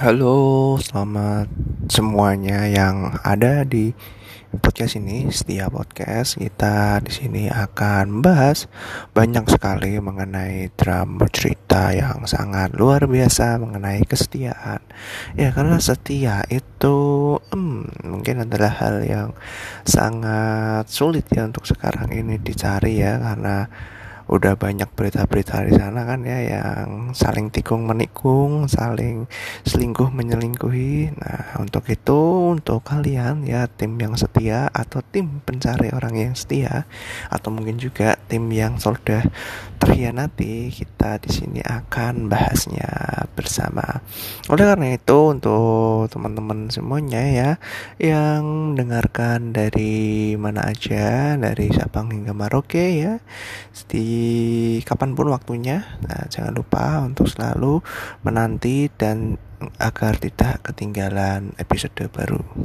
Halo, selamat semuanya yang ada di podcast ini. Setiap podcast kita di sini akan membahas banyak sekali mengenai drama cerita yang sangat luar biasa mengenai kesetiaan. Ya, karena setia itu hmm, mungkin adalah hal yang sangat sulit ya untuk sekarang ini dicari ya karena udah banyak berita-berita di sana kan ya yang saling tikung menikung, saling selingkuh menyelingkuhi. Nah, untuk itu untuk kalian ya tim yang setia atau tim pencari orang yang setia atau mungkin juga tim yang sudah terhianati, kita di sini akan bahasnya bersama. Oleh karena itu untuk teman-teman semuanya ya yang mendengarkan dari mana aja, dari Sabang hingga Maroke ya. Di kapan pun waktunya. Nah, jangan lupa untuk selalu menanti dan agar tidak ketinggalan episode baru.